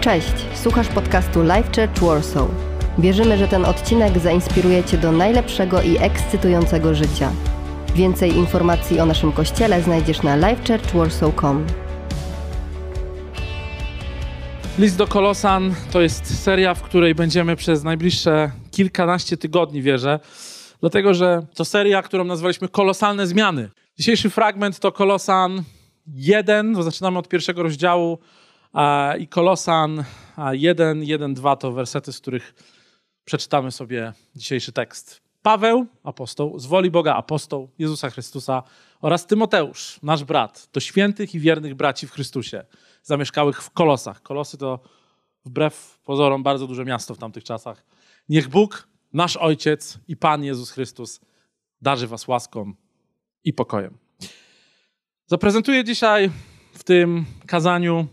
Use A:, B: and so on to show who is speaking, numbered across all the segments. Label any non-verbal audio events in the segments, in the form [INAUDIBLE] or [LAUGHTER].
A: Cześć, słuchasz podcastu Life Church Warsaw. Wierzymy, że ten odcinek zainspiruje Cię do najlepszego i ekscytującego życia. Więcej informacji o naszym kościele znajdziesz na lifechurchwarsaw.com.
B: List do Kolosan to jest seria, w której będziemy przez najbliższe kilkanaście tygodni, wierzę, dlatego że to seria, którą nazwaliśmy Kolosalne Zmiany. Dzisiejszy fragment to Kolosan 1, bo zaczynamy od pierwszego rozdziału i Kolosan 1, 1, 2 to wersety, z których przeczytamy sobie dzisiejszy tekst. Paweł, apostoł, z woli Boga apostoł Jezusa Chrystusa oraz Tymoteusz, nasz brat, do świętych i wiernych braci w Chrystusie, zamieszkałych w Kolosach. Kolosy to wbrew pozorom bardzo duże miasto w tamtych czasach. Niech Bóg, nasz Ojciec i Pan Jezus Chrystus darzy was łaską i pokojem. Zaprezentuję dzisiaj w tym kazaniu,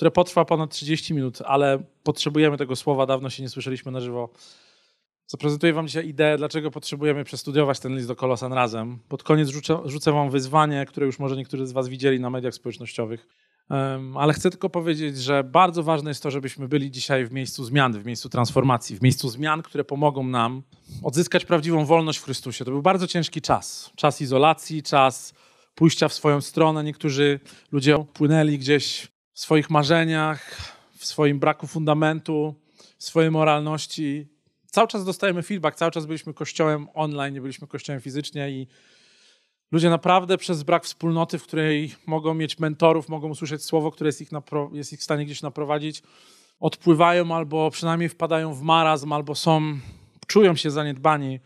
B: które potrwa ponad 30 minut, ale potrzebujemy tego słowa, dawno się nie słyszeliśmy na żywo. Zaprezentuję wam dzisiaj ideę, dlaczego potrzebujemy przestudiować ten list do Kolosan razem. Pod koniec rzucę, rzucę wam wyzwanie, które już może niektórzy z was widzieli na mediach społecznościowych. Ale chcę tylko powiedzieć, że bardzo ważne jest to, żebyśmy byli dzisiaj w miejscu zmian, w miejscu transformacji, w miejscu zmian, które pomogą nam odzyskać prawdziwą wolność w Chrystusie. To był bardzo ciężki czas. Czas izolacji, czas pójścia w swoją stronę. Niektórzy ludzie płynęli gdzieś w swoich marzeniach, w swoim braku fundamentu, w swojej moralności. Cały czas dostajemy feedback, cały czas byliśmy kościołem online, nie byliśmy kościołem fizycznie i ludzie naprawdę przez brak wspólnoty, w której mogą mieć mentorów, mogą usłyszeć słowo, które jest ich, jest ich w stanie gdzieś naprowadzić, odpływają albo przynajmniej wpadają w marazm, albo są, czują się zaniedbani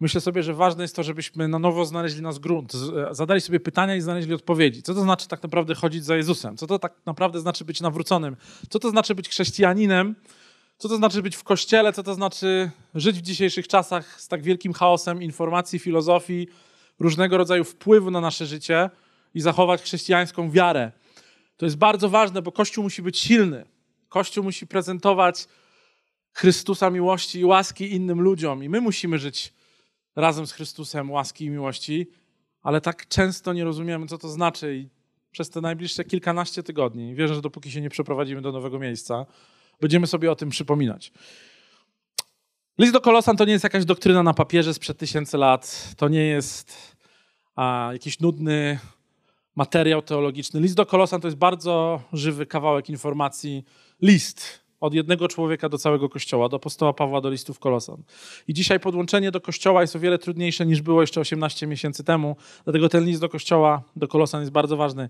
B: myślę sobie, że ważne jest to, żebyśmy na nowo znaleźli nasz grunt, zadali sobie pytania i znaleźli odpowiedzi. Co to znaczy tak naprawdę chodzić za Jezusem? Co to tak naprawdę znaczy być nawróconym? Co to znaczy być chrześcijaninem? Co to znaczy być w kościele? Co to znaczy żyć w dzisiejszych czasach z tak wielkim chaosem informacji, filozofii, różnego rodzaju wpływu na nasze życie i zachować chrześcijańską wiarę? To jest bardzo ważne, bo Kościół musi być silny. Kościół musi prezentować Chrystusa miłości i łaski innym ludziom, i my musimy żyć razem z Chrystusem łaski i miłości, ale tak często nie rozumiemy, co to znaczy i przez te najbliższe kilkanaście tygodni, wierzę, że dopóki się nie przeprowadzimy do nowego miejsca, będziemy sobie o tym przypominać. List do Kolosan to nie jest jakaś doktryna na papierze sprzed tysięcy lat, to nie jest a, jakiś nudny materiał teologiczny. List do Kolosan to jest bardzo żywy kawałek informacji, list, od jednego człowieka do całego kościoła, do apostoła Pawła, do listów Kolosan. I dzisiaj podłączenie do kościoła jest o wiele trudniejsze niż było jeszcze 18 miesięcy temu, dlatego ten list do kościoła, do Kolosan jest bardzo ważny.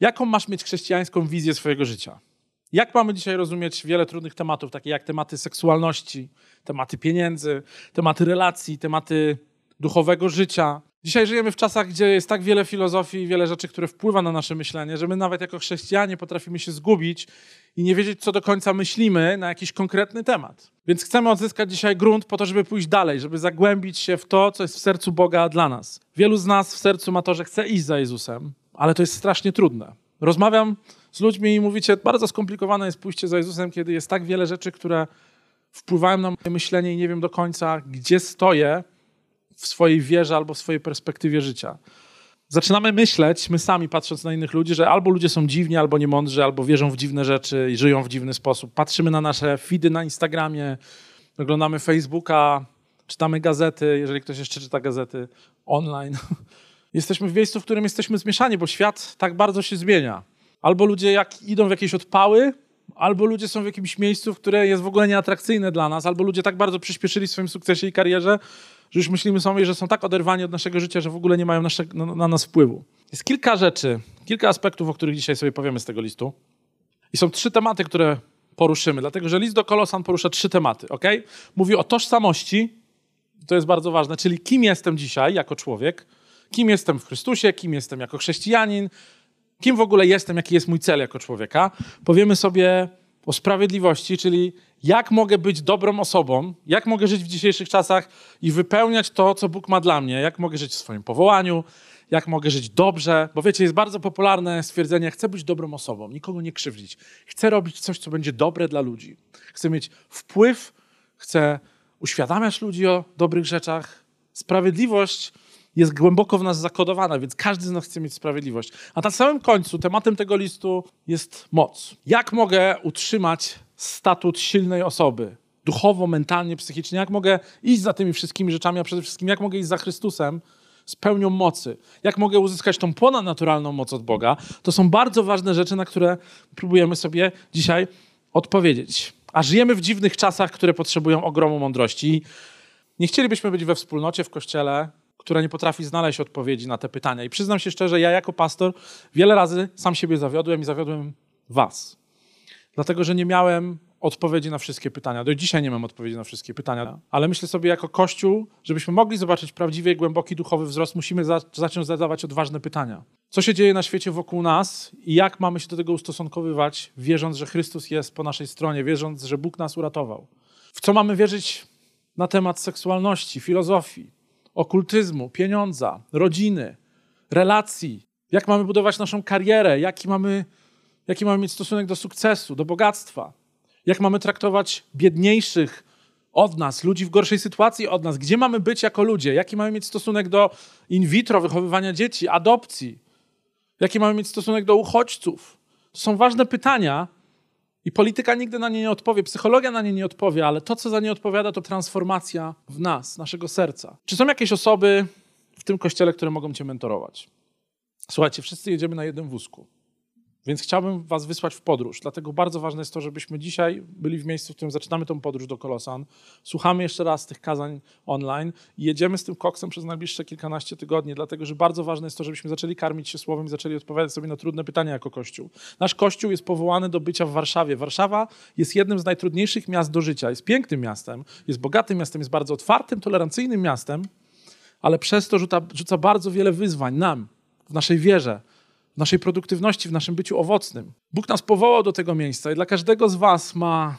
B: Jaką masz mieć chrześcijańską wizję swojego życia? Jak mamy dzisiaj rozumieć wiele trudnych tematów, takie jak tematy seksualności, tematy pieniędzy, tematy relacji, tematy duchowego życia, Dzisiaj żyjemy w czasach, gdzie jest tak wiele filozofii i wiele rzeczy, które wpływa na nasze myślenie, że my nawet jako chrześcijanie potrafimy się zgubić i nie wiedzieć, co do końca myślimy na jakiś konkretny temat. Więc chcemy odzyskać dzisiaj grunt po to, żeby pójść dalej, żeby zagłębić się w to, co jest w sercu Boga dla nas. Wielu z nas w sercu ma to, że chce iść za Jezusem, ale to jest strasznie trudne. Rozmawiam z ludźmi i mówicie, bardzo skomplikowane jest pójście za Jezusem, kiedy jest tak wiele rzeczy, które wpływają na moje myślenie i nie wiem do końca, gdzie stoję w swojej wierze albo w swojej perspektywie życia. Zaczynamy myśleć, my sami patrząc na innych ludzi, że albo ludzie są dziwni, albo niemądrzy, albo wierzą w dziwne rzeczy i żyją w dziwny sposób. Patrzymy na nasze feedy na Instagramie, oglądamy Facebooka, czytamy gazety, jeżeli ktoś jeszcze czyta gazety online. [LAUGHS] Jesteśmy w miejscu, w którym jesteśmy zmieszani, bo świat tak bardzo się zmienia. Albo ludzie jak idą w jakieś odpały, albo ludzie są w jakimś miejscu, które jest w ogóle nieatrakcyjne dla nas, albo ludzie tak bardzo przyspieszyli w swoim sukcesie i karierze, że już myślimy sobie, że są tak oderwani od naszego życia, że w ogóle nie mają nasze, na, na nas wpływu. Jest kilka rzeczy, kilka aspektów, o których dzisiaj sobie powiemy z tego listu. I są trzy tematy, które poruszymy, dlatego że list do Kolosan porusza trzy tematy. ok? Mówi o tożsamości, to jest bardzo ważne, czyli kim jestem dzisiaj jako człowiek, kim jestem w Chrystusie, kim jestem jako chrześcijanin, kim w ogóle jestem, jaki jest mój cel jako człowieka. Powiemy sobie o sprawiedliwości, czyli jak mogę być dobrą osobą, jak mogę żyć w dzisiejszych czasach i wypełniać to, co Bóg ma dla mnie, jak mogę żyć w swoim powołaniu, jak mogę żyć dobrze, bo wiecie, jest bardzo popularne stwierdzenie, chcę być dobrą osobą, nikogo nie krzywdzić, chcę robić coś, co będzie dobre dla ludzi, chcę mieć wpływ, chcę uświadamiać ludzi o dobrych rzeczach. Sprawiedliwość jest głęboko w nas zakodowana, więc każdy z nas chce mieć sprawiedliwość. A na samym końcu tematem tego listu jest moc. Jak mogę utrzymać statut silnej osoby? Duchowo, mentalnie, psychicznie. Jak mogę iść za tymi wszystkimi rzeczami, a przede wszystkim jak mogę iść za Chrystusem z pełnią mocy? Jak mogę uzyskać tą ponadnaturalną moc od Boga? To są bardzo ważne rzeczy, na które próbujemy sobie dzisiaj odpowiedzieć. A żyjemy w dziwnych czasach, które potrzebują ogromu mądrości. Nie chcielibyśmy być we wspólnocie, w kościele, która nie potrafi znaleźć odpowiedzi na te pytania. I przyznam się szczerze, ja jako pastor wiele razy sam siebie zawiodłem i zawiodłem was. Dlatego, że nie miałem odpowiedzi na wszystkie pytania. Do dzisiaj nie mam odpowiedzi na wszystkie pytania, ale myślę sobie jako Kościół, żebyśmy mogli zobaczyć prawdziwy i głęboki duchowy wzrost, musimy za zacząć zadawać odważne pytania. Co się dzieje na świecie wokół nas i jak mamy się do tego ustosunkowywać, wierząc, że Chrystus jest po naszej stronie, wierząc, że Bóg nas uratował. W co mamy wierzyć na temat seksualności, filozofii, okultyzmu, pieniądza, rodziny, relacji, jak mamy budować naszą karierę, jaki mamy, jaki mamy mieć stosunek do sukcesu, do bogactwa, jak mamy traktować biedniejszych od nas, ludzi w gorszej sytuacji od nas, gdzie mamy być jako ludzie, jaki mamy mieć stosunek do in vitro, wychowywania dzieci, adopcji, jaki mamy mieć stosunek do uchodźców. To są ważne pytania, i polityka nigdy na nie nie odpowie, psychologia na nie nie odpowie, ale to, co za nie odpowiada, to transformacja w nas, naszego serca. Czy są jakieś osoby w tym kościele, które mogą cię mentorować? Słuchajcie, wszyscy jedziemy na jednym wózku. Więc chciałbym Was wysłać w podróż. Dlatego bardzo ważne jest to, żebyśmy dzisiaj byli w miejscu, w którym zaczynamy tą podróż do Kolosan. Słuchamy jeszcze raz tych kazań online i jedziemy z tym koksem przez najbliższe kilkanaście tygodni, dlatego że bardzo ważne jest to, żebyśmy zaczęli karmić się słowem i zaczęli odpowiadać sobie na trudne pytania jako Kościół. Nasz Kościół jest powołany do bycia w Warszawie. Warszawa jest jednym z najtrudniejszych miast do życia. Jest pięknym miastem, jest bogatym miastem, jest bardzo otwartym, tolerancyjnym miastem, ale przez to rzuca, rzuca bardzo wiele wyzwań nam, w naszej wierze, w naszej produktywności, w naszym byciu owocnym. Bóg nas powołał do tego miejsca i dla każdego z Was ma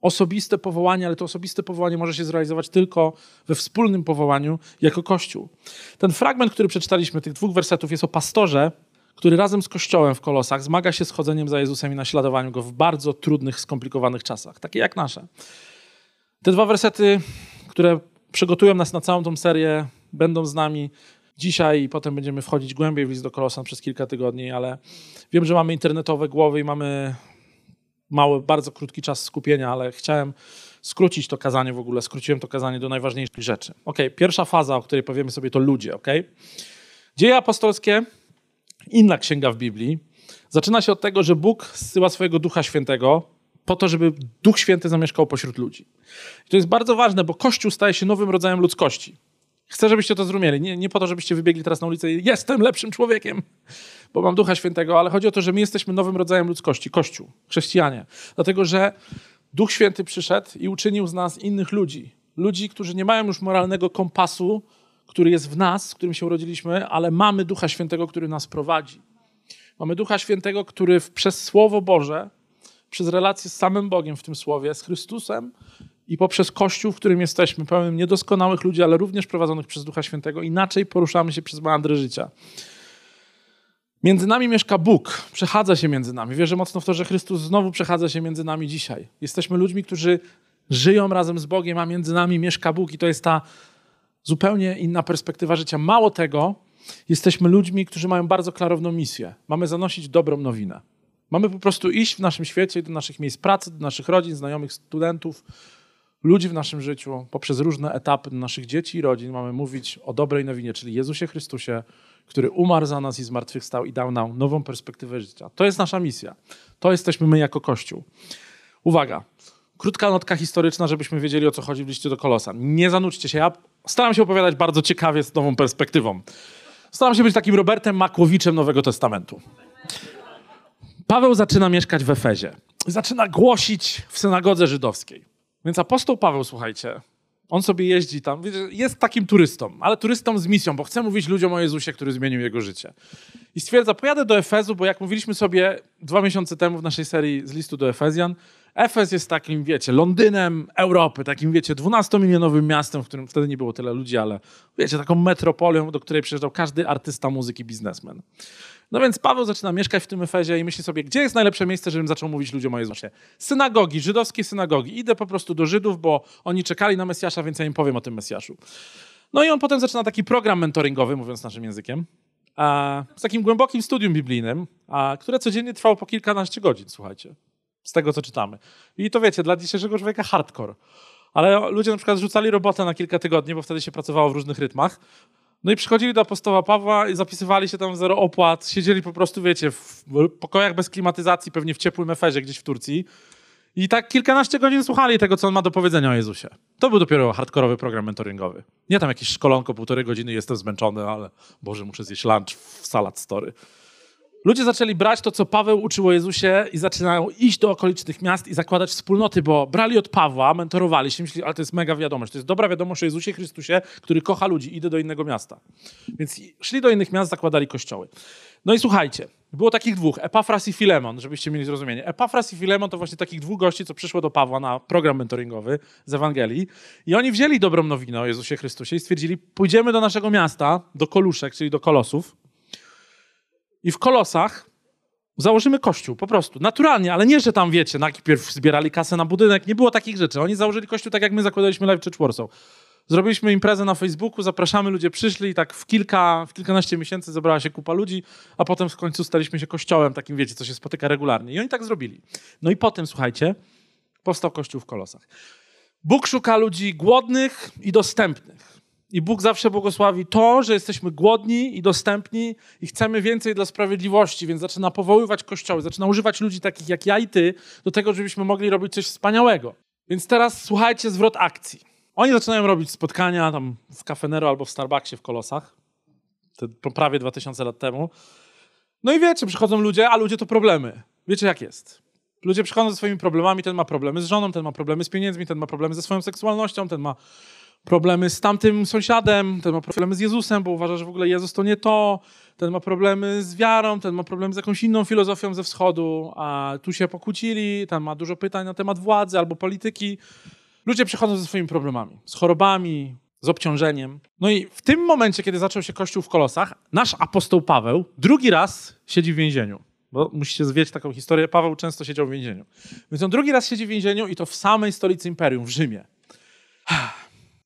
B: osobiste powołanie, ale to osobiste powołanie może się zrealizować tylko we wspólnym powołaniu jako Kościół. Ten fragment, który przeczytaliśmy, tych dwóch wersetów, jest o pastorze, który razem z Kościołem w Kolosach zmaga się z chodzeniem za Jezusem i naśladowaniem Go w bardzo trudnych, skomplikowanych czasach, takie jak nasze. Te dwa wersety, które przygotują nas na całą tą serię, będą z nami dzisiaj i potem będziemy wchodzić głębiej w list do Kolosan przez kilka tygodni, ale wiem, że mamy internetowe głowy i mamy mały, bardzo krótki czas skupienia, ale chciałem skrócić to kazanie w ogóle, skróciłem to kazanie do najważniejszych rzeczy. Ok, pierwsza faza, o której powiemy sobie, to ludzie, ok? Dzieje apostolskie, inna księga w Biblii, zaczyna się od tego, że Bóg zsyła swojego Ducha Świętego po to, żeby Duch Święty zamieszkał pośród ludzi. I to jest bardzo ważne, bo Kościół staje się nowym rodzajem ludzkości. Chcę, żebyście to zrozumieli. Nie, nie po to, żebyście wybiegli teraz na ulicę i jestem lepszym człowiekiem, bo mam Ducha Świętego, ale chodzi o to, że my jesteśmy nowym rodzajem ludzkości, Kościół, chrześcijanie. Dlatego, że Duch Święty przyszedł i uczynił z nas innych ludzi. Ludzi, którzy nie mają już moralnego kompasu, który jest w nas, z którym się urodziliśmy, ale mamy Ducha Świętego, który nas prowadzi. Mamy Ducha Świętego, który przez Słowo Boże, przez relację z samym Bogiem w tym Słowie, z Chrystusem, i poprzez Kościół, w którym jesteśmy, pełnym niedoskonałych ludzi, ale również prowadzonych przez Ducha Świętego, inaczej poruszamy się przez meandry życia. Między nami mieszka Bóg, przechadza się między nami. Wierzę mocno w to, że Chrystus znowu przechadza się między nami dzisiaj. Jesteśmy ludźmi, którzy żyją razem z Bogiem, a między nami mieszka Bóg i to jest ta zupełnie inna perspektywa życia. Mało tego, jesteśmy ludźmi, którzy mają bardzo klarowną misję. Mamy zanosić dobrą nowinę. Mamy po prostu iść w naszym świecie do naszych miejsc pracy, do naszych rodzin, znajomych, studentów, ludzi w naszym życiu, poprzez różne etapy naszych dzieci i rodzin mamy mówić o dobrej nowinie, czyli Jezusie Chrystusie, który umarł za nas i zmartwychwstał i dał nam nową perspektywę życia. To jest nasza misja. To jesteśmy my jako Kościół. Uwaga. Krótka notka historyczna, żebyśmy wiedzieli, o co chodzi w liście do Kolosa. Nie zanudźcie się. Ja staram się opowiadać bardzo ciekawie z nową perspektywą. Staram się być takim Robertem Makłowiczem Nowego Testamentu. Paweł zaczyna mieszkać w Efezie. Zaczyna głosić w synagodze żydowskiej. Więc apostoł Paweł, słuchajcie, on sobie jeździ tam, jest takim turystą, ale turystą z misją, bo chce mówić ludziom o Jezusie, który zmienił jego życie. I stwierdza, pojadę do Efezu, bo jak mówiliśmy sobie dwa miesiące temu w naszej serii z listu do Efezjan, Efez jest takim, wiecie, Londynem Europy, takim, wiecie, 12-milionowym miastem, w którym wtedy nie było tyle ludzi, ale wiecie, taką metropolią, do której przyjeżdżał każdy artysta muzyki, biznesmen. No więc Paweł zaczyna mieszkać w tym Efezie i myśli sobie, gdzie jest najlepsze miejsce, żebym zaczął mówić ludziom o Jezusie. Synagogi, żydowskie synagogi. Idę po prostu do Żydów, bo oni czekali na Mesjasza, więc ja im powiem o tym Mesjaszu. No i on potem zaczyna taki program mentoringowy, mówiąc naszym językiem, z takim głębokim studium biblijnym, które codziennie trwało po kilkanaście godzin, słuchajcie, z tego co czytamy. I to wiecie, dla dzisiejszego człowieka hardcore. Ale ludzie na przykład rzucali robotę na kilka tygodni, bo wtedy się pracowało w różnych rytmach. No i przychodzili do apostoła Pawła i zapisywali się tam zero opłat, siedzieli po prostu, wiecie, w pokojach bez klimatyzacji, pewnie w ciepłym eferze gdzieś w Turcji. I tak kilkanaście godzin słuchali tego, co on ma do powiedzenia o Jezusie. To był dopiero hardkorowy program mentoringowy. Nie tam jakieś szkolonko, półtorej godziny, jestem zmęczony, ale Boże, muszę zjeść lunch w salad story. Ludzie zaczęli brać to, co Paweł uczył o Jezusie i zaczynają iść do okolicznych miast i zakładać wspólnoty, bo brali od Pawła, mentorowali się, myśleli, ale to jest mega wiadomość, to jest dobra wiadomość o Jezusie Chrystusie, który kocha ludzi, idę do innego miasta. Więc szli do innych miast, zakładali kościoły. No i słuchajcie, było takich dwóch, Epafras i Filemon, żebyście mieli zrozumienie. Epafras i Filemon to właśnie takich dwóch gości, co przyszło do Pawła na program mentoringowy z Ewangelii i oni wzięli dobrą nowinę o Jezusie Chrystusie i stwierdzili, pójdziemy do naszego miasta, do Koluszek, czyli do Kolosów, i w Kolosach założymy kościół, po prostu, naturalnie, ale nie, że tam, wiecie, najpierw zbierali kasę na budynek, nie było takich rzeczy. Oni założyli kościół tak, jak my zakładaliśmy Live Church Warsaw. Zrobiliśmy imprezę na Facebooku, zapraszamy, ludzie przyszli i tak w kilka, w kilkanaście miesięcy zebrała się kupa ludzi, a potem w końcu staliśmy się kościołem takim, wiecie, co się spotyka regularnie. I oni tak zrobili. No i potem, słuchajcie, powstał kościół w Kolosach. Bóg szuka ludzi głodnych i dostępnych. I Bóg zawsze błogosławi to, że jesteśmy głodni i dostępni i chcemy więcej dla sprawiedliwości, więc zaczyna powoływać kościoły, zaczyna używać ludzi takich jak ja i ty do tego, żebyśmy mogli robić coś wspaniałego. Więc teraz słuchajcie zwrot akcji. Oni zaczynają robić spotkania tam w Cafenero albo w Starbucksie w Kolosach, to prawie 2000 lat temu. No i wiecie, przychodzą ludzie, a ludzie to problemy. Wiecie jak jest. Ludzie przychodzą ze swoimi problemami, ten ma problemy z żoną, ten ma problemy z pieniędzmi, ten ma problemy ze swoją seksualnością, ten ma problemy z tamtym sąsiadem, ten ma problemy z Jezusem, bo uważa, że w ogóle Jezus to nie to, ten ma problemy z wiarą, ten ma problemy z jakąś inną filozofią ze wschodu, a tu się pokłócili, ten ma dużo pytań na temat władzy albo polityki. Ludzie przychodzą ze swoimi problemami, z chorobami, z obciążeniem. No i w tym momencie, kiedy zaczął się Kościół w Kolosach, nasz apostoł Paweł drugi raz siedzi w więzieniu. Bo musicie zwiedzić taką historię. Paweł często siedział w więzieniu. Więc on drugi raz siedzi w więzieniu i to w samej stolicy imperium, w Rzymie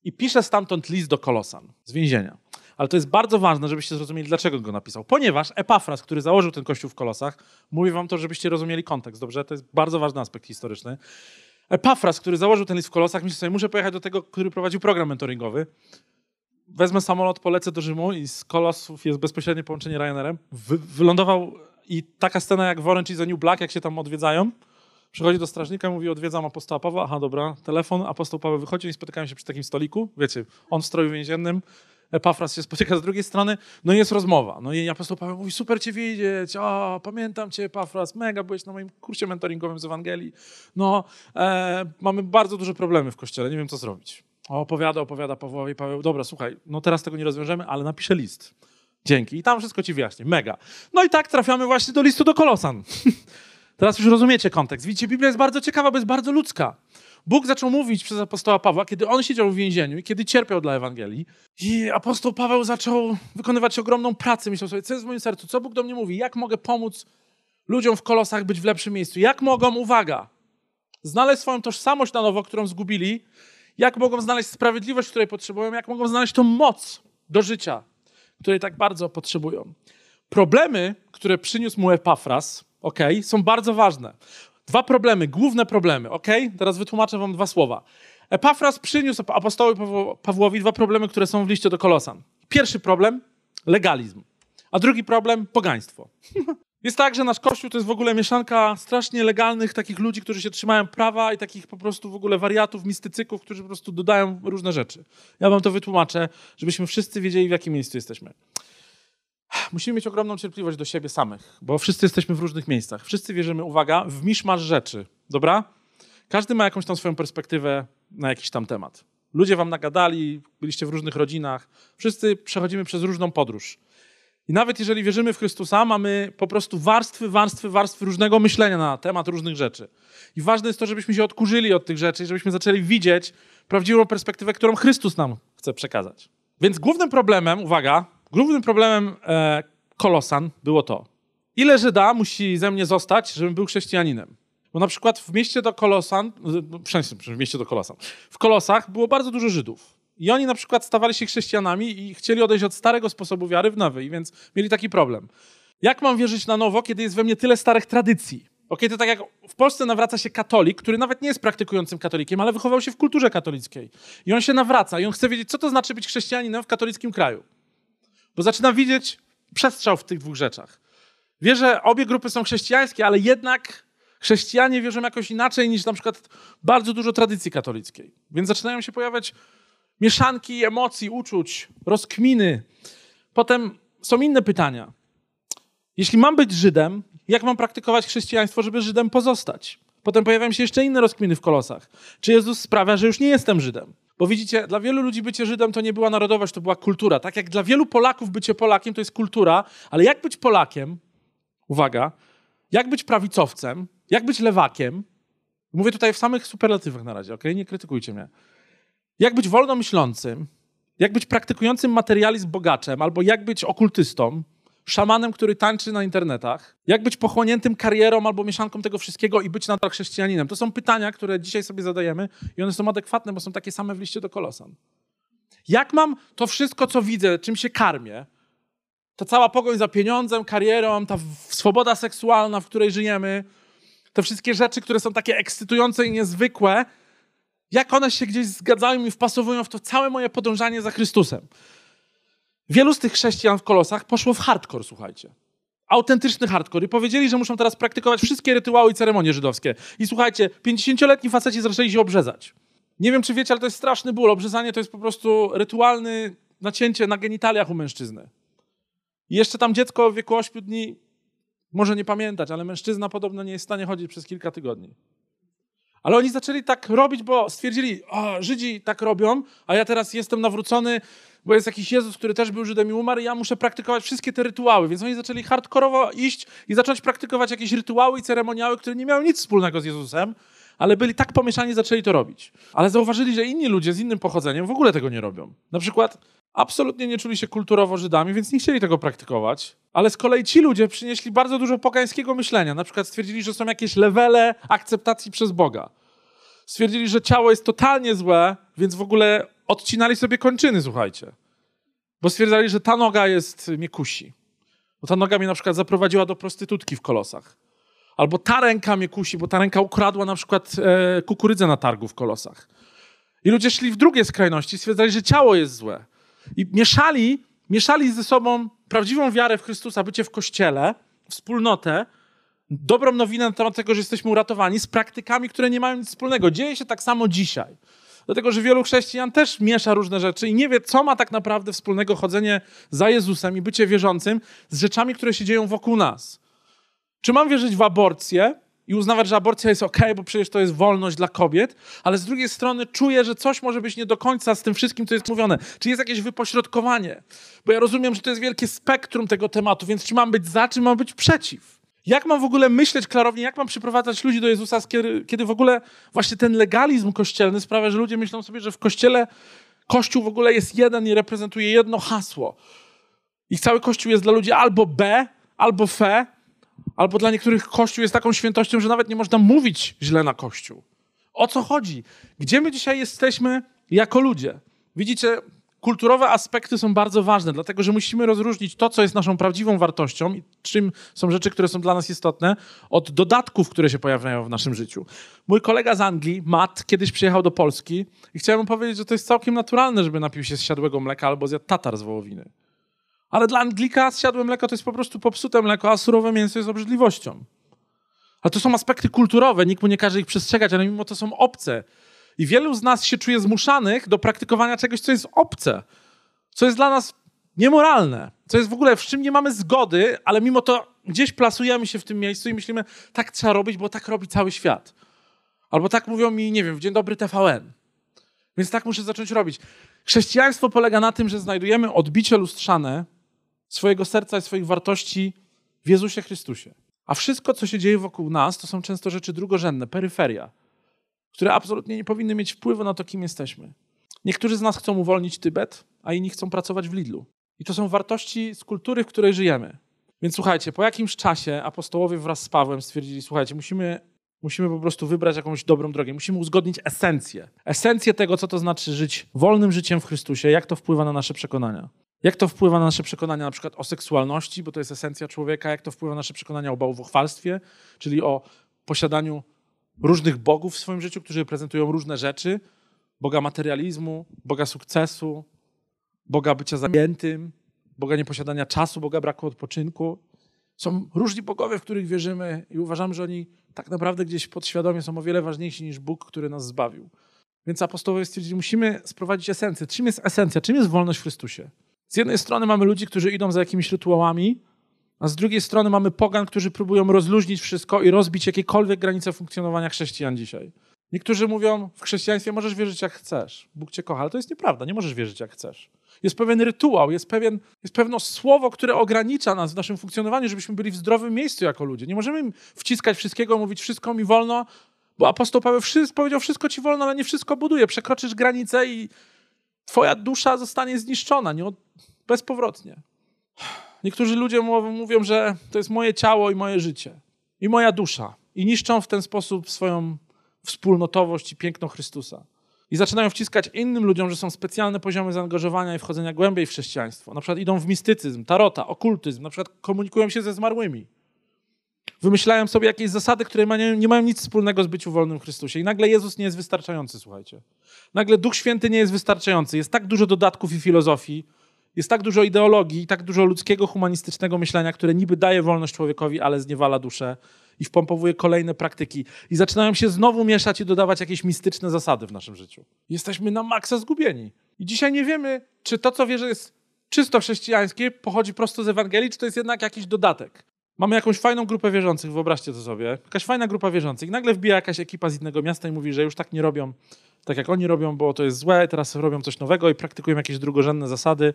B: i pisze stamtąd list do Kolosan z więzienia. Ale to jest bardzo ważne, żebyście zrozumieli, dlaczego go napisał. Ponieważ Epafras, który założył ten kościół w Kolosach, mówi wam to, żebyście rozumieli kontekst, dobrze? To jest bardzo ważny aspekt historyczny. Epafras, który założył ten list w Kolosach, myśli sobie, muszę pojechać do tego, który prowadził program mentoringowy. Wezmę samolot, polecę do Rzymu i z Kolosów jest bezpośrednie połączenie Ryanerem. Wy, wylądował i taka scena jak w Orange is the New Black, jak się tam odwiedzają, Przychodzi do strażnika, mówi, odwiedzam apostoła Pawła. Aha, dobra, telefon, apostoł Paweł wychodzi i spotykają się przy takim stoliku. Wiecie, on w stroju więziennym, Epafras się spotyka z drugiej strony, no i jest rozmowa. No i apostoł Paweł mówi, super cię widzieć, o, pamiętam cię Epafras, mega, byłeś na moim kursie mentoringowym z Ewangelii. No, e, mamy bardzo duże problemy w kościele, nie wiem co zrobić. O, opowiada, opowiada Pawłowi, Paweł, dobra, słuchaj, no teraz tego nie rozwiążemy, ale napiszę list. Dzięki. I tam wszystko ci wyjaśnię. Mega. No i tak trafiamy właśnie do listu do Kolosan. [LAUGHS] Teraz już rozumiecie kontekst. Widzicie, Biblia jest bardzo ciekawa, bo jest bardzo ludzka. Bóg zaczął mówić przez apostoła Pawła, kiedy on siedział w więzieniu i kiedy cierpiał dla Ewangelii. I apostoł Paweł zaczął wykonywać ogromną pracę. Myślał sobie, co jest w moim sercu, co Bóg do mnie mówi, jak mogę pomóc ludziom w kolosach być w lepszym miejscu, jak mogą, uwaga, znaleźć swoją tożsamość na nowo, którą zgubili, jak mogą znaleźć sprawiedliwość, której potrzebują, jak mogą znaleźć tą moc do życia, której tak bardzo potrzebują. Problemy, które przyniósł mu Epafras, ok, są bardzo ważne. Dwa problemy, główne problemy, ok? Teraz wytłumaczę wam dwa słowa. Epafras przyniósł apostołowi Pawłowi dwa problemy, które są w liście do Kolosan. Pierwszy problem legalizm, a drugi problem pogaństwo. [LAUGHS] Jest tak, że nasz kościół to jest w ogóle mieszanka strasznie legalnych takich ludzi, którzy się trzymają prawa i takich po prostu w ogóle wariatów, mistycyków, którzy po prostu dodają różne rzeczy. Ja wam to wytłumaczę, żebyśmy wszyscy wiedzieli, w jakim miejscu jesteśmy musimy mieć ogromną cierpliwość do siebie samych, bo wszyscy jesteśmy w różnych miejscach. Wszyscy wierzymy, uwaga, w miszmasz rzeczy, dobra? Każdy ma jakąś tam swoją perspektywę na jakiś tam temat. Ludzie wam nagadali, byliście w różnych rodzinach. Wszyscy przechodzimy przez różną podróż. I nawet jeżeli wierzymy w Chrystusa, mamy po prostu warstwy, warstwy, warstwy różnego myślenia na temat różnych rzeczy. I ważne jest to, żebyśmy się odkurzyli od tych rzeczy, żebyśmy zaczęli widzieć prawdziwą perspektywę, którą Chrystus nam chce przekazać. Więc głównym problemem, uwaga, Głównym problemem e, Kolosan było to, ile Żyda musi ze mnie zostać, żebym był chrześcijaninem. Bo na przykład w mieście do Kolosan, w, w mieście do Kolosan, w Kolosach było bardzo dużo Żydów. I oni na przykład stawali się chrześcijanami i chcieli odejść od starego sposobu wiary w nowy, więc mieli taki problem. Jak mam wierzyć na nowo, kiedy jest we mnie tyle starych tradycji? Ok, to tak jak w Polsce nawraca się katolik, który nawet nie jest praktykującym katolikiem, ale wychował się w kulturze katolickiej. I on się nawraca i on chce wiedzieć, co to znaczy być chrześcijaninem w katolickim kraju. Bo zaczyna widzieć przestrzał w tych dwóch rzeczach. Wie, że obie grupy są chrześcijańskie, ale jednak chrześcijanie wierzą jakoś inaczej niż na przykład bardzo dużo tradycji katolickiej. Więc zaczynają się pojawiać mieszanki emocji, uczuć, rozkminy. Potem są inne pytania. Jeśli mam być Żydem, jak mam praktykować chrześcijaństwo, żeby Żydem pozostać? Potem pojawiają się jeszcze inne rozkminy w kolosach. Czy Jezus sprawia, że już nie jestem Żydem? Bo widzicie, dla wielu ludzi bycie Żydem to nie była narodowość, to była kultura. Tak jak dla wielu Polaków bycie Polakiem to jest kultura, ale jak być Polakiem, uwaga, jak być prawicowcem, jak być lewakiem, mówię tutaj w samych superlatywach na razie, ok? Nie krytykujcie mnie. Jak być wolnomyślącym, jak być praktykującym materializm bogaczem, albo jak być okultystą, szamanem, który tańczy na internetach, jak być pochłoniętym karierą albo mieszanką tego wszystkiego i być nadal chrześcijaninem. To są pytania, które dzisiaj sobie zadajemy i one są adekwatne, bo są takie same w liście do Kolosan. Jak mam to wszystko, co widzę, czym się karmię, ta cała pogoń za pieniądzem, karierą, ta swoboda seksualna, w której żyjemy, te wszystkie rzeczy, które są takie ekscytujące i niezwykłe, jak one się gdzieś zgadzają i wpasowują w to całe moje podążanie za Chrystusem. Wielu z tych chrześcijan w Kolosach poszło w hardcore, słuchajcie. Autentyczny hardcore. I powiedzieli, że muszą teraz praktykować wszystkie rytuały i ceremonie żydowskie. I słuchajcie, 50-letni faceci zaczęli się obrzezać. Nie wiem, czy wiecie, ale to jest straszny ból. Obrzezanie to jest po prostu rytualny nacięcie na genitaliach u mężczyzny. I jeszcze tam dziecko w wieku 8 dni może nie pamiętać, ale mężczyzna podobno nie jest w stanie chodzić przez kilka tygodni. Ale oni zaczęli tak robić, bo stwierdzili, o, Żydzi tak robią, a ja teraz jestem nawrócony, bo jest jakiś Jezus, który też był Żydem i umarł i ja muszę praktykować wszystkie te rytuały. Więc oni zaczęli hardkorowo iść i zacząć praktykować jakieś rytuały i ceremoniały, które nie miały nic wspólnego z Jezusem, ale byli tak pomieszani, zaczęli to robić. Ale zauważyli, że inni ludzie z innym pochodzeniem w ogóle tego nie robią. Na przykład absolutnie nie czuli się kulturowo Żydami, więc nie chcieli tego praktykować. Ale z kolei ci ludzie przynieśli bardzo dużo pogańskiego myślenia. Na przykład stwierdzili, że są jakieś levele akceptacji przez Boga. Stwierdzili, że ciało jest totalnie złe, więc w ogóle odcinali sobie kończyny, słuchajcie. Bo stwierdzali, że ta noga jest mnie kusi. Bo ta noga mnie na przykład zaprowadziła do prostytutki w kolosach. Albo ta ręka mnie kusi, bo ta ręka ukradła na przykład e, kukurydzę na targu w kolosach. I ludzie szli w drugie skrajności, stwierdzali, że ciało jest złe. I mieszali, mieszali ze sobą prawdziwą wiarę w Chrystusa, bycie w kościele, wspólnotę, dobrą nowinę na temat tego, że jesteśmy uratowani, z praktykami, które nie mają nic wspólnego. Dzieje się tak samo dzisiaj. Dlatego, że wielu chrześcijan też miesza różne rzeczy i nie wie, co ma tak naprawdę wspólnego chodzenie za Jezusem i bycie wierzącym z rzeczami, które się dzieją wokół nas. Czy mam wierzyć w aborcję i uznawać, że aborcja jest ok, bo przecież to jest wolność dla kobiet, ale z drugiej strony czuję, że coś może być nie do końca z tym wszystkim, co jest mówione. Czy jest jakieś wypośrodkowanie? Bo ja rozumiem, że to jest wielkie spektrum tego tematu, więc czy mam być za, czy mam być przeciw? Jak mam w ogóle myśleć klarownie, jak mam przyprowadzać ludzi do Jezusa, kiedy, w ogóle właśnie ten legalizm kościelny sprawia, że ludzie myślą sobie, że w kościele Kościół w ogóle jest jeden i reprezentuje jedno hasło. Ich cały Kościół jest dla ludzi albo B, albo F, albo dla niektórych Kościół jest taką świętością, że nawet nie można mówić źle na Kościół. O co chodzi? Gdzie my dzisiaj jesteśmy jako ludzie? Widzicie, kulturowe aspekty są bardzo ważne, dlatego że musimy rozróżnić to, co jest naszą prawdziwą wartością i czym są rzeczy, które są dla nas istotne, od dodatków, które się pojawiają w naszym życiu. Mój kolega z Anglii, Matt, kiedyś przyjechał do Polski i chciałem powiedzieć, że to jest całkiem naturalne, żeby napił się z siadłego mleka albo zjadł tatar z wołowiny. Ale dla Anglika zsiadłe mleko to jest po prostu popsute mleko, a surowe mięso jest obrzydliwością. A to są aspekty kulturowe, nikt mu nie każe ich przestrzegać, ale mimo to są obce. I wielu z nas się czuje zmuszanych do praktykowania czegoś, co jest obce, co jest dla nas niemoralne, co jest w ogóle, w czym nie mamy zgody, ale mimo to gdzieś plasujemy się w tym miejscu i myślimy, tak trzeba robić, bo tak robi cały świat. Albo tak mówią mi, nie wiem, w Dzień Dobry TVN. Więc tak muszę zacząć robić. Chrześcijaństwo polega na tym, że znajdujemy odbicie lustrzane swojego serca i swoich wartości w Jezusie Chrystusie. A wszystko, co się dzieje wokół nas, to są często rzeczy drugorzędne, peryferia które absolutnie nie powinny mieć wpływu na to, kim jesteśmy. Niektórzy z nas chcą uwolnić Tybet, a inni chcą pracować w Lidlu. I to są wartości z kultury, w której żyjemy. Więc słuchajcie, po jakimś czasie apostołowie wraz z Pawłem stwierdzili, słuchajcie, musimy Musimy po prostu wybrać jakąś dobrą drogę. Musimy uzgodnić esencję. Esencję tego, co to znaczy żyć wolnym życiem w Chrystusie, jak to wpływa na nasze przekonania. Jak to wpływa na nasze przekonania na przykład o seksualności, bo to jest esencja człowieka, jak to wpływa na nasze przekonania o bałwochwalstwie, czyli o posiadaniu różnych bogów w swoim życiu, którzy reprezentują różne rzeczy. Boga materializmu, Boga sukcesu, Boga bycia zajętym, Boga nieposiadania czasu, Boga braku odpoczynku. Są różni bogowie, w których wierzymy i uważamy, że oni tak naprawdę gdzieś podświadomie są o wiele ważniejsi niż Bóg, który nas zbawił. Więc apostołowie stwierdzili, musimy sprowadzić esencję. Czym jest esencja? Czym jest wolność w Chrystusie? Z jednej strony mamy ludzi, którzy idą za jakimiś rytuałami, a z drugiej strony mamy pogan, którzy próbują rozluźnić wszystko i rozbić jakiekolwiek granice funkcjonowania chrześcijan dzisiaj. Niektórzy mówią, w chrześcijaństwie możesz wierzyć jak chcesz. Bóg cię kocha, ale to jest nieprawda, nie możesz wierzyć jak chcesz. Jest pewien rytuał, jest, pewien, jest pewne słowo, które ogranicza nas w naszym funkcjonowaniu, żebyśmy byli w zdrowym miejscu jako ludzie. Nie możemy wciskać wszystkiego, mówić wszystko mi wolno, bo apostoł Paweł powiedział, wszystko ci wolno, ale nie wszystko buduje. Przekroczysz granicę i twoja dusza zostanie zniszczona nie bezpowrotnie. Niektórzy ludzie mówią, że to jest moje ciało i moje życie. I moja dusza. I niszczą w ten sposób swoją wspólnotowość i piękno Chrystusa. I zaczynają wciskać innym ludziom, że są specjalne poziomy zaangażowania i wchodzenia głębiej w chrześcijaństwo. Na przykład idą w mistycyzm, tarota, okultyzm, na przykład komunikują się ze zmarłymi. Wymyślają sobie jakieś zasady, które nie mają nic wspólnego z byciu wolnym w Chrystusie. I nagle Jezus nie jest wystarczający, słuchajcie. Nagle Duch Święty nie jest wystarczający. Jest tak dużo dodatków i filozofii, jest tak dużo ideologii, tak dużo ludzkiego, humanistycznego myślenia, które niby daje wolność człowiekowi, ale zniewala duszę i wpompowuje kolejne praktyki. I zaczynają się znowu mieszać i dodawać jakieś mistyczne zasady w naszym życiu. Jesteśmy na maksa zgubieni. I dzisiaj nie wiemy, czy to, co wierzę, jest czysto chrześcijańskie, pochodzi prosto z Ewangelii, czy to jest jednak jakiś dodatek. Mamy jakąś fajną grupę wierzących, wyobraźcie to sobie. Jakaś fajna grupa wierzących. Nagle wbija jakaś ekipa z innego miasta i mówi, że już tak nie robią, tak jak oni robią, bo to jest złe, teraz robią coś nowego i praktykują jakieś drugorzędne zasady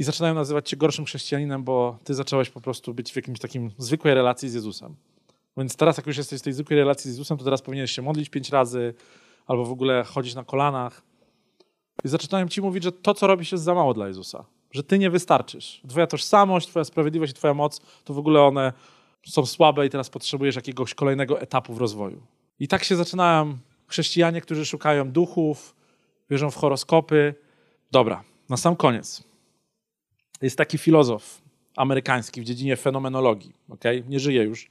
B: i zaczynają nazywać cię gorszym chrześcijaninem, bo ty zacząłeś po prostu być w jakimś takim zwykłej relacji z Jezusem. Więc teraz, jak już jesteś w tej zwykłej relacji z Jezusem, to teraz powinieneś się modlić pięć razy albo w ogóle chodzić na kolanach. I zaczynają ci mówić, że to, co robisz, jest za mało dla Jezusa. Że ty nie wystarczysz. Twoja tożsamość, twoja sprawiedliwość i twoja moc, to w ogóle one są słabe i teraz potrzebujesz jakiegoś kolejnego etapu w rozwoju. I tak się zaczynają chrześcijanie, którzy szukają duchów, wierzą w horoskopy. Dobra, na sam koniec. Jest taki filozof amerykański w dziedzinie fenomenologii, okay? nie żyje już,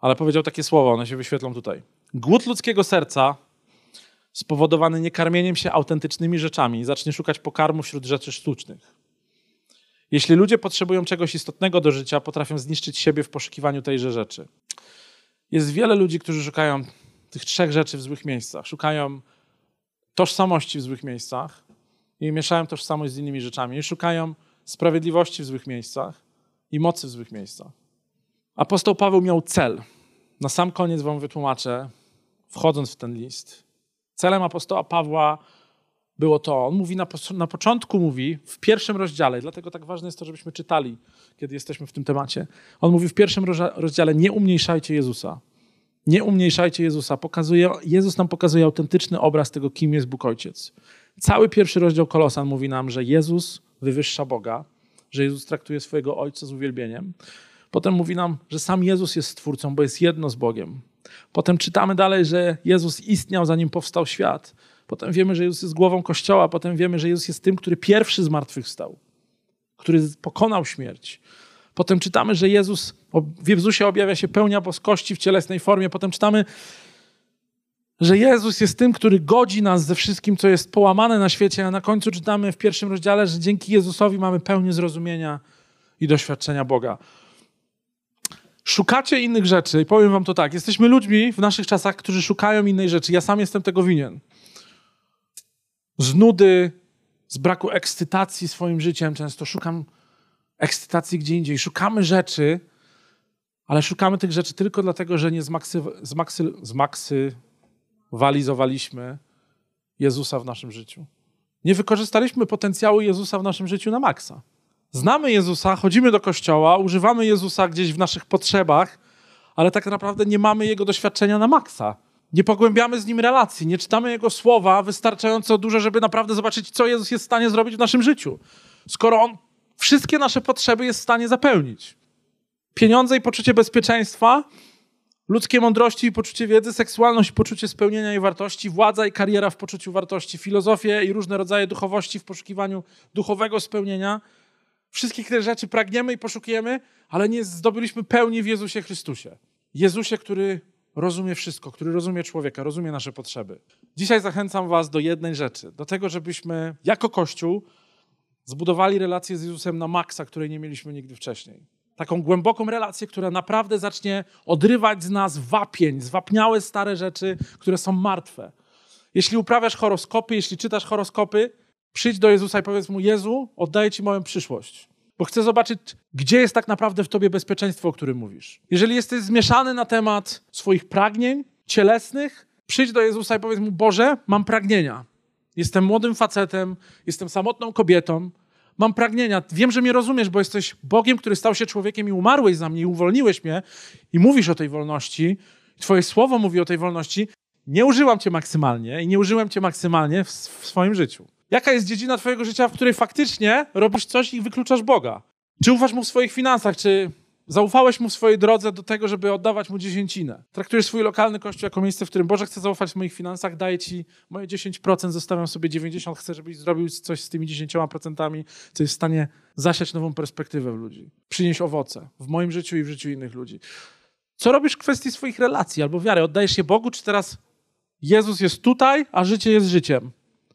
B: ale powiedział takie słowa, one się wyświetlą tutaj. Głód ludzkiego serca spowodowany niekarmieniem się autentycznymi rzeczami zacznie szukać pokarmu wśród rzeczy sztucznych. Jeśli ludzie potrzebują czegoś istotnego do życia, potrafią zniszczyć siebie w poszukiwaniu tejże rzeczy. Jest wiele ludzi, którzy szukają tych trzech rzeczy w złych miejscach. Szukają tożsamości w złych miejscach i mieszają tożsamość z innymi rzeczami. I szukają sprawiedliwości w złych miejscach i mocy w złych miejscach. Apostoł Paweł miał cel. Na sam koniec wam wytłumaczę, wchodząc w ten list. Celem apostoła Pawła było to, on mówi na, na początku, mówi w pierwszym rozdziale, dlatego tak ważne jest to, żebyśmy czytali, kiedy jesteśmy w tym temacie. On mówi w pierwszym rozdziale, nie umniejszajcie Jezusa. Nie umniejszajcie Jezusa. Pokazuje, Jezus nam pokazuje autentyczny obraz tego, kim jest Bóg Ojciec. Cały pierwszy rozdział Kolosan mówi nam, że Jezus wywyższa Boga, że Jezus traktuje swojego Ojca z uwielbieniem. Potem mówi nam, że sam Jezus jest Stwórcą, bo jest jedno z Bogiem. Potem czytamy dalej, że Jezus istniał, zanim powstał świat. Potem wiemy, że Jezus jest głową Kościoła. Potem wiemy, że Jezus jest tym, który pierwszy zmartwychwstał, który pokonał śmierć. Potem czytamy, że Jezus, w Jezusie objawia się pełnia boskości w cielesnej formie. Potem czytamy, że Jezus jest tym, który godzi nas ze wszystkim, co jest połamane na świecie, a na końcu czytamy w pierwszym rozdziale, że dzięki Jezusowi mamy pełnię zrozumienia i doświadczenia Boga. Szukacie innych rzeczy i powiem wam to tak, jesteśmy ludźmi w naszych czasach, którzy szukają innej rzeczy. Ja sam jestem tego winien. Z nudy, z braku ekscytacji swoim życiem często szukam ekscytacji gdzie indziej. Szukamy rzeczy, ale szukamy tych rzeczy tylko dlatego, że nie zmaksy, zmaksy, zmaksy walizowaliśmy Jezusa w naszym życiu. Nie wykorzystaliśmy potencjału Jezusa w naszym życiu na maksa. Znamy Jezusa, chodzimy do kościoła, używamy Jezusa gdzieś w naszych potrzebach, ale tak naprawdę nie mamy Jego doświadczenia na maksa. Nie pogłębiamy z Nim relacji, nie czytamy Jego słowa wystarczająco dużo, żeby naprawdę zobaczyć, co Jezus jest w stanie zrobić w naszym życiu. Skoro On wszystkie nasze potrzeby jest w stanie zapełnić. Pieniądze i poczucie bezpieczeństwa Ludzkie mądrości i poczucie wiedzy, seksualność, poczucie spełnienia i wartości, władza i kariera w poczuciu wartości, filozofię i różne rodzaje duchowości w poszukiwaniu duchowego spełnienia. Wszystkich tych rzeczy pragniemy i poszukujemy, ale nie zdobyliśmy pełni w Jezusie Chrystusie. Jezusie, który rozumie wszystko, który rozumie człowieka, rozumie nasze potrzeby. Dzisiaj zachęcam Was do jednej rzeczy, do tego, żebyśmy jako Kościół zbudowali relację z Jezusem na maksa, której nie mieliśmy nigdy wcześniej. Taką głęboką relację, która naprawdę zacznie odrywać z nas wapień, zwapniałe stare rzeczy, które są martwe. Jeśli uprawiasz horoskopy, jeśli czytasz horoskopy, przyjdź do Jezusa i powiedz mu: Jezu, oddaję Ci moją przyszłość. Bo chcę zobaczyć, gdzie jest tak naprawdę w Tobie bezpieczeństwo, o którym mówisz. Jeżeli jesteś zmieszany na temat swoich pragnień cielesnych, przyjdź do Jezusa i powiedz mu: Boże, mam pragnienia. Jestem młodym facetem, jestem samotną kobietą, mam pragnienia. Wiem, że mnie rozumiesz, bo jesteś Bogiem, który stał się człowiekiem i umarłeś za mnie i uwolniłeś mnie i mówisz o tej wolności. Twoje słowo mówi o tej wolności. Nie użyłam cię maksymalnie i nie użyłem cię maksymalnie w, w swoim życiu. Jaka jest dziedzina twojego życia, w której faktycznie robisz coś i wykluczasz Boga? Czy ufasz mu w swoich finansach? Czy zaufałeś mu w swojej drodze do tego, żeby oddawać mu dziesięcinę? Traktujesz swój lokalny kościół jako miejsce, w którym Boże chce zaufać w moich finansach, daję ci moje 10%, zostawiam sobie 90%, chcę, żebyś zrobił coś z tymi 10%, co jest w stanie zasiać nową perspektywę w ludzi. Przynieść owoce w moim życiu i w życiu innych ludzi. Co robisz w kwestii swoich relacji albo wiary? Oddajesz się Bogu, czy teraz Jezus jest tutaj, a życie jest życiem?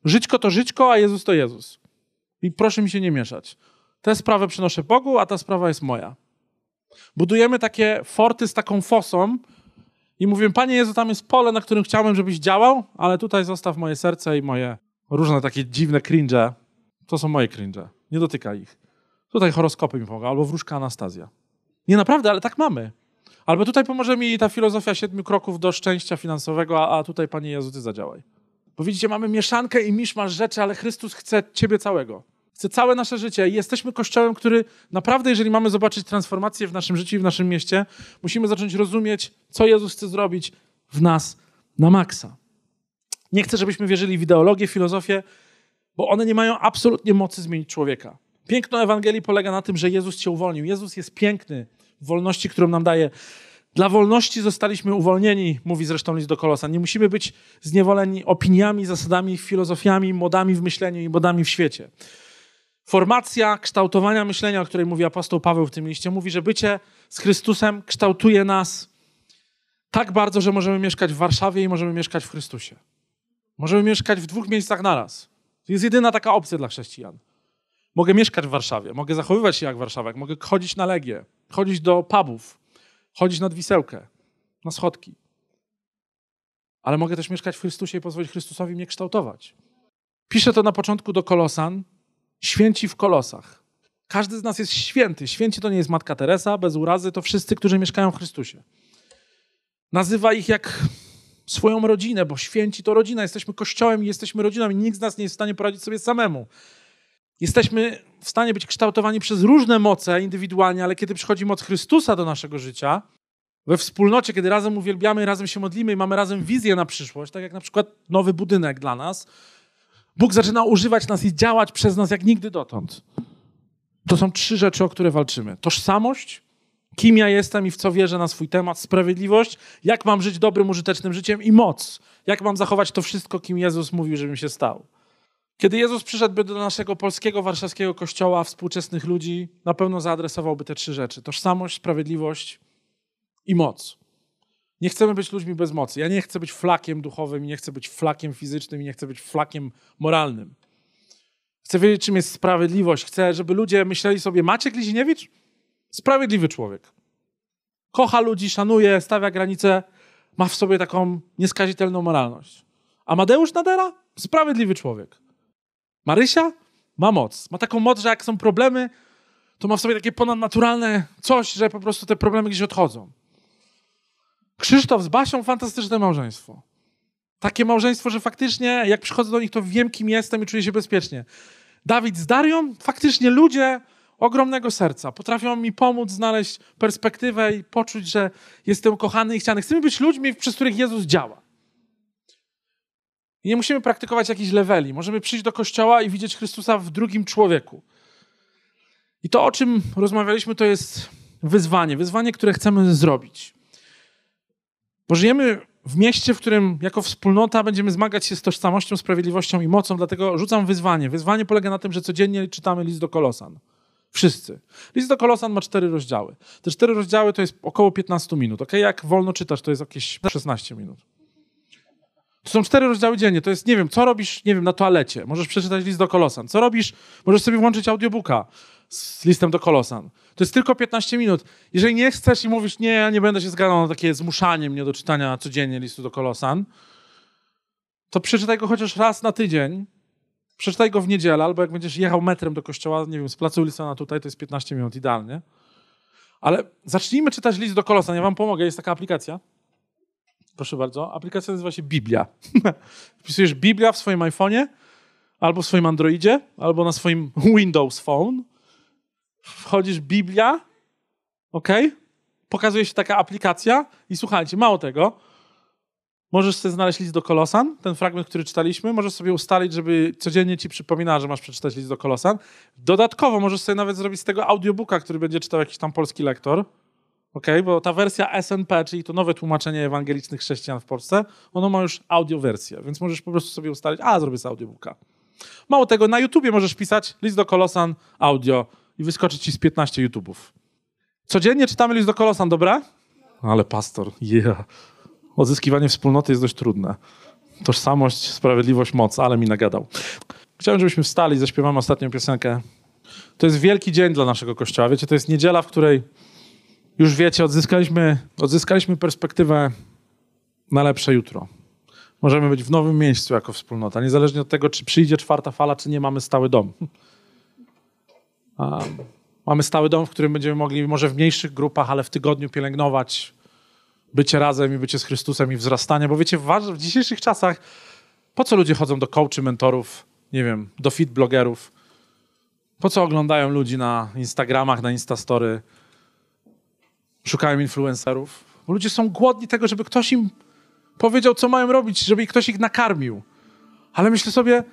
B: Żyćko to żyćko, a Jezus to Jezus. I proszę mi się nie mieszać. Tę sprawę przynoszę Bogu, a ta sprawa jest moja. Budujemy takie forty z taką fosą i mówimy, Panie Jezu, tam jest pole, na którym chciałbym, żebyś działał, ale tutaj zostaw moje serce i moje różne takie dziwne cringe. To są moje cringe. Nie dotykaj ich. Tutaj horoskopy mi pomogą, albo wróżka Anastazja. Nie naprawdę, ale tak mamy. Albo tutaj pomoże mi ta filozofia siedmiu kroków do szczęścia finansowego, a, a tutaj, Panie Jezu, Ty zadziałaj. Bo widzicie, mamy mieszankę i miszmasz rzeczy, ale Chrystus chce Ciebie całego. Chce całe nasze życie. Jesteśmy kościołem, który naprawdę, jeżeli mamy zobaczyć transformację w naszym życiu i w naszym mieście, musimy zacząć rozumieć, co Jezus chce zrobić w nas na maksa. Nie chcę, żebyśmy wierzyli w ideologię, filozofię, bo one nie mają absolutnie mocy zmienić człowieka. Piękno Ewangelii polega na tym, że Jezus cię uwolnił. Jezus jest piękny w wolności, którą nam daje. Dla wolności zostaliśmy uwolnieni, mówi zresztą list do Kolosa. Nie musimy być zniewoleni opiniami, zasadami, filozofiami, modami w myśleniu i modami w świecie. Formacja kształtowania myślenia, o której mówi apostoł Paweł w tym liście, mówi, że bycie z Chrystusem kształtuje nas tak bardzo, że możemy mieszkać w Warszawie i możemy mieszkać w Chrystusie. Możemy mieszkać w dwóch miejscach naraz. To jest jedyna taka opcja dla chrześcijan. Mogę mieszkać w Warszawie, mogę zachowywać się jak warszawiak, mogę chodzić na legie, chodzić do pubów, chodzić nad wisełkę, na schodki. Ale mogę też mieszkać w Chrystusie i pozwolić Chrystusowi mnie kształtować. Piszę to na początku do Kolosan, święci w Kolosach. Każdy z nas jest święty. Święci to nie jest Matka Teresa, bez urazy, to wszyscy, którzy mieszkają w Chrystusie. Nazywa ich jak swoją rodzinę, bo święci to rodzina. Jesteśmy kościołem i jesteśmy rodziną i nikt z nas nie jest w stanie poradzić sobie samemu. Jesteśmy w stanie być kształtowani przez różne moce indywidualnie, ale kiedy przychodzi moc Chrystusa do naszego życia, we wspólnocie, kiedy razem uwielbiamy, razem się modlimy i mamy razem wizję na przyszłość, tak jak na przykład nowy budynek dla nas, Bóg zaczyna używać nas i działać przez nas jak nigdy dotąd. To są trzy rzeczy, o które walczymy: tożsamość, kim ja jestem i w co wierzę na swój temat, sprawiedliwość, jak mam żyć dobrym, użytecznym życiem i moc, jak mam zachować to wszystko, kim Jezus mówił, żebym się stał. Kiedy Jezus przyszedłby do naszego polskiego, warszawskiego kościoła, współczesnych ludzi, na pewno zaadresowałby te trzy rzeczy: tożsamość, sprawiedliwość i moc. Nie chcemy być ludźmi bez mocy. Ja nie chcę być flakiem duchowym, nie chcę być flakiem fizycznym, nie chcę być flakiem moralnym. Chcę wiedzieć, czym jest sprawiedliwość. Chcę, żeby ludzie myśleli sobie, Maciek Liziniewicz? Sprawiedliwy człowiek. Kocha ludzi, szanuje, stawia granice, ma w sobie taką nieskazitelną moralność. Amadeusz Nadera? Sprawiedliwy człowiek. Marysia? Ma moc. Ma taką moc, że jak są problemy, to ma w sobie takie ponadnaturalne coś, że po prostu te problemy gdzieś odchodzą. Krzysztof z Basią, fantastyczne małżeństwo. Takie małżeństwo, że faktycznie jak przychodzę do nich, to wiem, kim jestem i czuję się bezpiecznie. Dawid z Darią, faktycznie ludzie ogromnego serca. Potrafią mi pomóc znaleźć perspektywę i poczuć, że jestem kochany i chciany. Chcemy być ludźmi, przez których Jezus działa. I nie musimy praktykować jakichś leveli. Możemy przyjść do kościoła i widzieć Chrystusa w drugim człowieku. I to, o czym rozmawialiśmy, to jest wyzwanie. Wyzwanie, które chcemy zrobić. Bo żyjemy w mieście, w którym jako wspólnota będziemy zmagać się z tożsamością, sprawiedliwością i mocą, dlatego rzucam wyzwanie. Wyzwanie polega na tym, że codziennie czytamy list do Kolosan. Wszyscy. List do Kolosan ma cztery rozdziały. Te cztery rozdziały to jest około 15 minut. Ok, Jak wolno czytasz, to jest jakieś 16 minut. To są cztery rozdziały dziennie. To jest, nie wiem, co robisz, nie wiem, na toalecie. Możesz przeczytać list do Kolosan. Co robisz? Możesz sobie włączyć audiobooka z listem do Kolosan. To jest tylko 15 minut. Jeżeli nie chcesz i mówisz, nie, ja nie będę się zgadzał na takie zmuszanie mnie do czytania codziennie listu do Kolosan, to przeczytaj go chociaż raz na tydzień. Przeczytaj go w niedzielę, albo jak będziesz jechał metrem do kościoła, nie wiem, z placu Wilsona tutaj, to jest 15 minut, idealnie. Ale zacznijmy czytać list do Kolosan. Ja wam pomogę, jest taka aplikacja. Proszę bardzo. Aplikacja nazywa się Biblia. [LAUGHS] Wpisujesz Biblia w swoim iPhone'ie, albo w swoim Androidzie, albo na swoim Windows Phone. Wchodzisz Biblia, ok? Pokazuje się taka aplikacja i słuchajcie, mało tego, możesz sobie znaleźć list do Kolosan, ten fragment, który czytaliśmy, możesz sobie ustalić, żeby codziennie ci przypominała, że masz przeczytać list do Kolosan. Dodatkowo możesz sobie nawet zrobić z tego audiobooka, który będzie czytał jakiś tam polski lektor. Ok, bo ta wersja SNP, czyli to nowe tłumaczenie ewangelicznych chrześcijan w Polsce, ono ma już audiowersję, więc możesz po prostu sobie ustalić, a zrobię sobie audiobooka. Mało tego, na YouTubie możesz pisać list do Kolosan audio i wyskoczy ci z 15 YouTubów. Codziennie czytamy list do Kolosan, dobra? Ale pastor, yeah. Odzyskiwanie wspólnoty jest dość trudne. Tożsamość, sprawiedliwość, moc, ale mi nagadał. Chciałem, żebyśmy wstali, zaśpiewamy ostatnią piosenkę. To jest wielki dzień dla naszego kościoła. Wiecie, to jest niedziela, w której już wiecie, odzyskaliśmy, odzyskaliśmy perspektywę na lepsze jutro. Możemy być w nowym miejscu jako wspólnota, niezależnie od tego, czy przyjdzie czwarta fala, czy nie mamy stały dom. Mamy stały dom, w którym będziemy mogli może w mniejszych grupach, ale w tygodniu pielęgnować bycie razem i bycie z Chrystusem i wzrastanie, bo wiecie, w, w dzisiejszych czasach po co ludzie chodzą do coachy, mentorów, nie wiem, do fit blogerów? Po co oglądają ludzi na Instagramach, na Instastory? Szukają influencerów? Bo ludzie są głodni tego, żeby ktoś im powiedział, co mają robić, żeby ktoś ich nakarmił. Ale myślę sobie,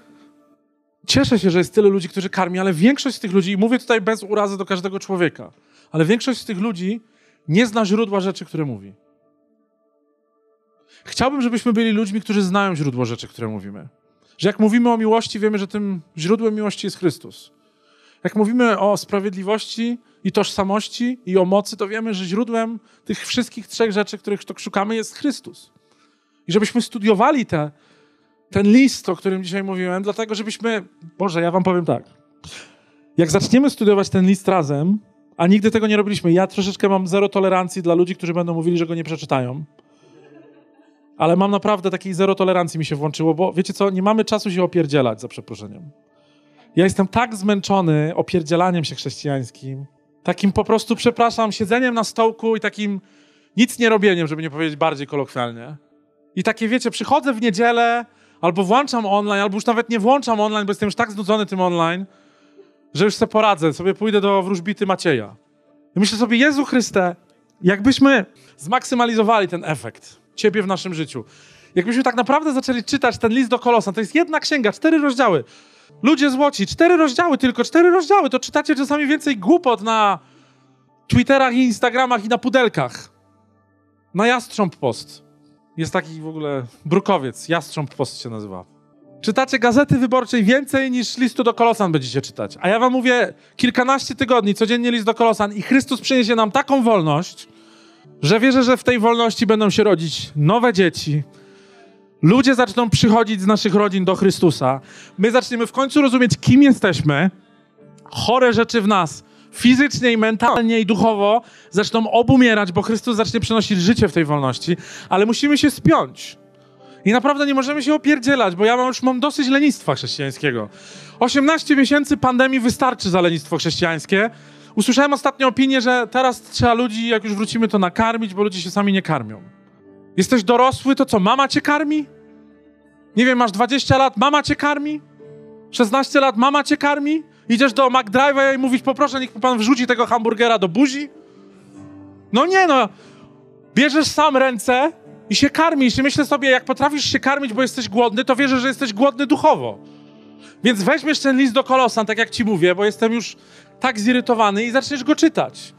B: cieszę się, że jest tyle ludzi, którzy karmi, ale większość z tych ludzi, i mówię tutaj bez urazy do każdego człowieka, ale większość z tych ludzi nie zna źródła rzeczy, które mówi. Chciałbym, żebyśmy byli ludźmi, którzy znają źródło rzeczy, które mówimy. Że jak mówimy o miłości, wiemy, że tym źródłem miłości jest Chrystus. Jak mówimy o sprawiedliwości i tożsamości i o mocy, to wiemy, że źródłem tych wszystkich trzech rzeczy, których szukamy, jest Chrystus. I żebyśmy studiowali te, ten list, o którym dzisiaj mówiłem, dlatego żebyśmy. Boże, ja Wam powiem tak. Jak zaczniemy studiować ten list razem, a nigdy tego nie robiliśmy, ja troszeczkę mam zero tolerancji dla ludzi, którzy będą mówili, że go nie przeczytają ale mam naprawdę takiej zero tolerancji mi się włączyło, bo wiecie co, nie mamy czasu się opierdzielać, za przeproszeniem. Ja jestem tak zmęczony opierdzielaniem się chrześcijańskim, takim po prostu, przepraszam, siedzeniem na stołku i takim nic nie robieniem, żeby nie powiedzieć bardziej kolokwialnie. I takie, wiecie, przychodzę w niedzielę, albo włączam online, albo już nawet nie włączam online, bo jestem już tak znudzony tym online, że już sobie poradzę, sobie pójdę do wróżbity Macieja. I myślę sobie, Jezu Chryste, jakbyśmy zmaksymalizowali ten efekt, Ciebie w naszym życiu. Jakbyśmy tak naprawdę zaczęli czytać ten list do Kolosa, to jest jedna księga, cztery rozdziały. Ludzie złoci, cztery rozdziały, tylko cztery rozdziały. To czytacie czasami więcej głupot na Twitterach i Instagramach i na pudelkach. Na Jastrząb Post. Jest taki w ogóle brukowiec, Jastrząb Post się nazywa. Czytacie gazety wyborczej więcej niż listu do Kolosan będziecie czytać. A ja wam mówię, kilkanaście tygodni, codziennie list do Kolosan i Chrystus przyniesie nam taką wolność, że wierzę, że w tej wolności będą się rodzić nowe dzieci. Ludzie zaczną przychodzić z naszych rodzin do Chrystusa. My zaczniemy w końcu rozumieć, kim jesteśmy. Chore rzeczy w nas, fizycznie i mentalnie i duchowo, zaczną obumierać, bo Chrystus zacznie przynosić życie w tej wolności. Ale musimy się spiąć. I naprawdę nie możemy się opierdzielać, bo ja mam, już mam dosyć lenistwa chrześcijańskiego. 18 miesięcy pandemii wystarczy za lenistwo chrześcijańskie. Usłyszałem ostatnio opinię, że teraz trzeba ludzi, jak już wrócimy, to nakarmić, bo ludzie się sami nie karmią. Jesteś dorosły, to co, mama cię karmi? Nie wiem, masz 20 lat, mama cię karmi? 16 lat, mama cię karmi? Idziesz do McDrive'a i mówisz, poproszę, niech pan wrzuci tego hamburgera do buzi? No nie no, bierzesz sam ręce i się karmisz. I myślę sobie, jak potrafisz się karmić, bo jesteś głodny, to wierzę, że jesteś głodny duchowo. Więc weźmiesz ten list do Kolosan, tak jak ci mówię, bo jestem już tak zirytowany i zaczniesz go czytać.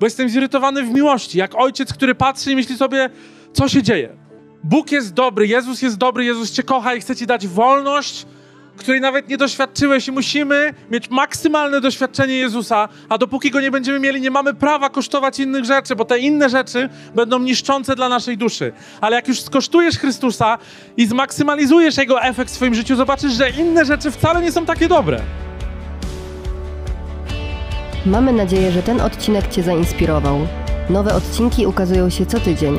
B: bo jestem zirytowany w miłości, jak ojciec, który patrzy i myśli sobie, co się dzieje. Bóg jest dobry, Jezus jest dobry, Jezus cię kocha i chce ci dać wolność, której nawet nie doświadczyłeś i musimy mieć maksymalne doświadczenie Jezusa, a dopóki go nie będziemy mieli, nie mamy prawa kosztować innych rzeczy, bo te inne rzeczy będą niszczące dla naszej duszy. Ale jak już skosztujesz Chrystusa i zmaksymalizujesz Jego efekt w swoim życiu, zobaczysz, że inne rzeczy wcale nie są takie dobre.
A: Mamy nadzieję, że ten odcinek Cię zainspirował. Nowe odcinki ukazują się co tydzień.